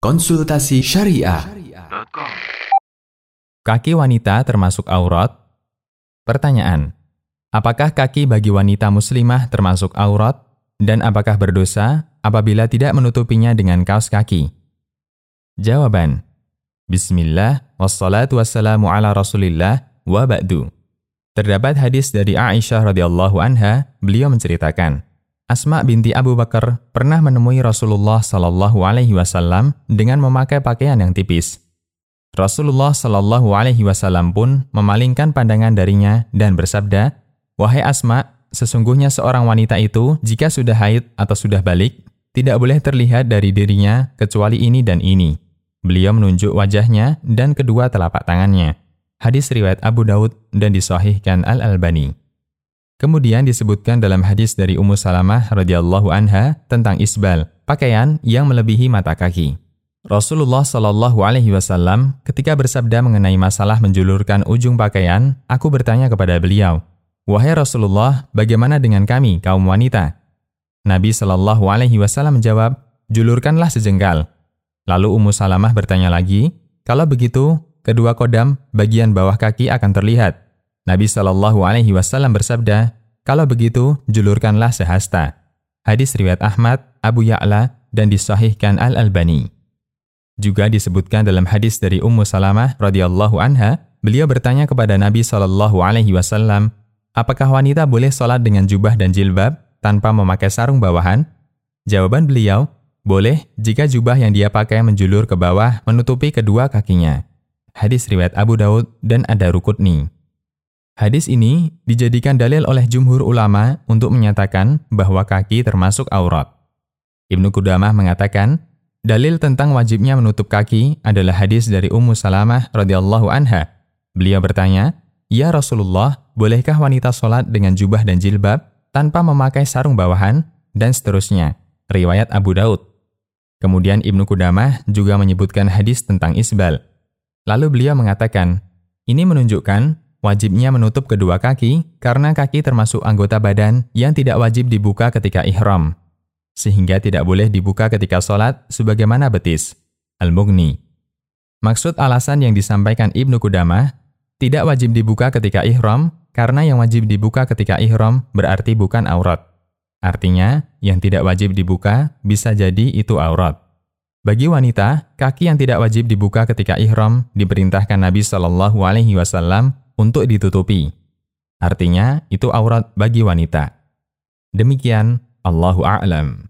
Konsultasi Syariah. Kaki wanita termasuk aurat? Pertanyaan. Apakah kaki bagi wanita muslimah termasuk aurat? Dan apakah berdosa apabila tidak menutupinya dengan kaos kaki? Jawaban. Bismillah, wassalatu wassalamu ala rasulillah, wa ba'du. Terdapat hadis dari Aisyah radhiyallahu anha, beliau menceritakan, Asma binti Abu Bakar pernah menemui Rasulullah Shallallahu Alaihi Wasallam dengan memakai pakaian yang tipis. Rasulullah Shallallahu Alaihi Wasallam pun memalingkan pandangan darinya dan bersabda, "Wahai Asma, sesungguhnya seorang wanita itu jika sudah haid atau sudah balik, tidak boleh terlihat dari dirinya kecuali ini dan ini." Beliau menunjuk wajahnya dan kedua telapak tangannya. Hadis riwayat Abu Daud dan disahihkan Al-Albani. Kemudian disebutkan dalam hadis dari Ummu Salamah radhiyallahu anha tentang isbal, pakaian yang melebihi mata kaki. Rasulullah Shallallahu alaihi wasallam ketika bersabda mengenai masalah menjulurkan ujung pakaian, aku bertanya kepada beliau, "Wahai Rasulullah, bagaimana dengan kami kaum wanita?" Nabi Shallallahu alaihi wasallam menjawab, "Julurkanlah sejengkal." Lalu Ummu Salamah bertanya lagi, "Kalau begitu, kedua kodam bagian bawah kaki akan terlihat." Nabi Shallallahu Alaihi Wasallam bersabda, kalau begitu julurkanlah sehasta. Hadis riwayat Ahmad, Abu Ya'la, dan disahihkan Al Albani. Juga disebutkan dalam hadis dari Ummu Salamah radhiyallahu anha, beliau bertanya kepada Nabi Shallallahu Alaihi Wasallam, apakah wanita boleh sholat dengan jubah dan jilbab tanpa memakai sarung bawahan? Jawaban beliau, boleh jika jubah yang dia pakai menjulur ke bawah menutupi kedua kakinya. Hadis riwayat Abu Daud dan ada rukutni. Hadis ini dijadikan dalil oleh jumhur ulama untuk menyatakan bahwa kaki termasuk aurat. Ibnu Qudamah mengatakan, dalil tentang wajibnya menutup kaki adalah hadis dari Ummu Salamah radhiyallahu anha. Beliau bertanya, "Ya Rasulullah, bolehkah wanita sholat dengan jubah dan jilbab tanpa memakai sarung bawahan?" dan seterusnya. Riwayat Abu Daud. Kemudian Ibnu Qudamah juga menyebutkan hadis tentang isbal. Lalu beliau mengatakan, ini menunjukkan Wajibnya menutup kedua kaki karena kaki termasuk anggota badan yang tidak wajib dibuka ketika ihram, sehingga tidak boleh dibuka ketika sholat sebagaimana betis. Al-Mughni Maksud alasan yang disampaikan Ibnu Qudamah, tidak wajib dibuka ketika ihram karena yang wajib dibuka ketika ihram berarti bukan aurat. Artinya, yang tidak wajib dibuka bisa jadi itu aurat. Bagi wanita, kaki yang tidak wajib dibuka ketika ihram diperintahkan Nabi Shallallahu Alaihi Wasallam untuk ditutupi. Artinya, itu aurat bagi wanita. Demikian, Allahu a'lam.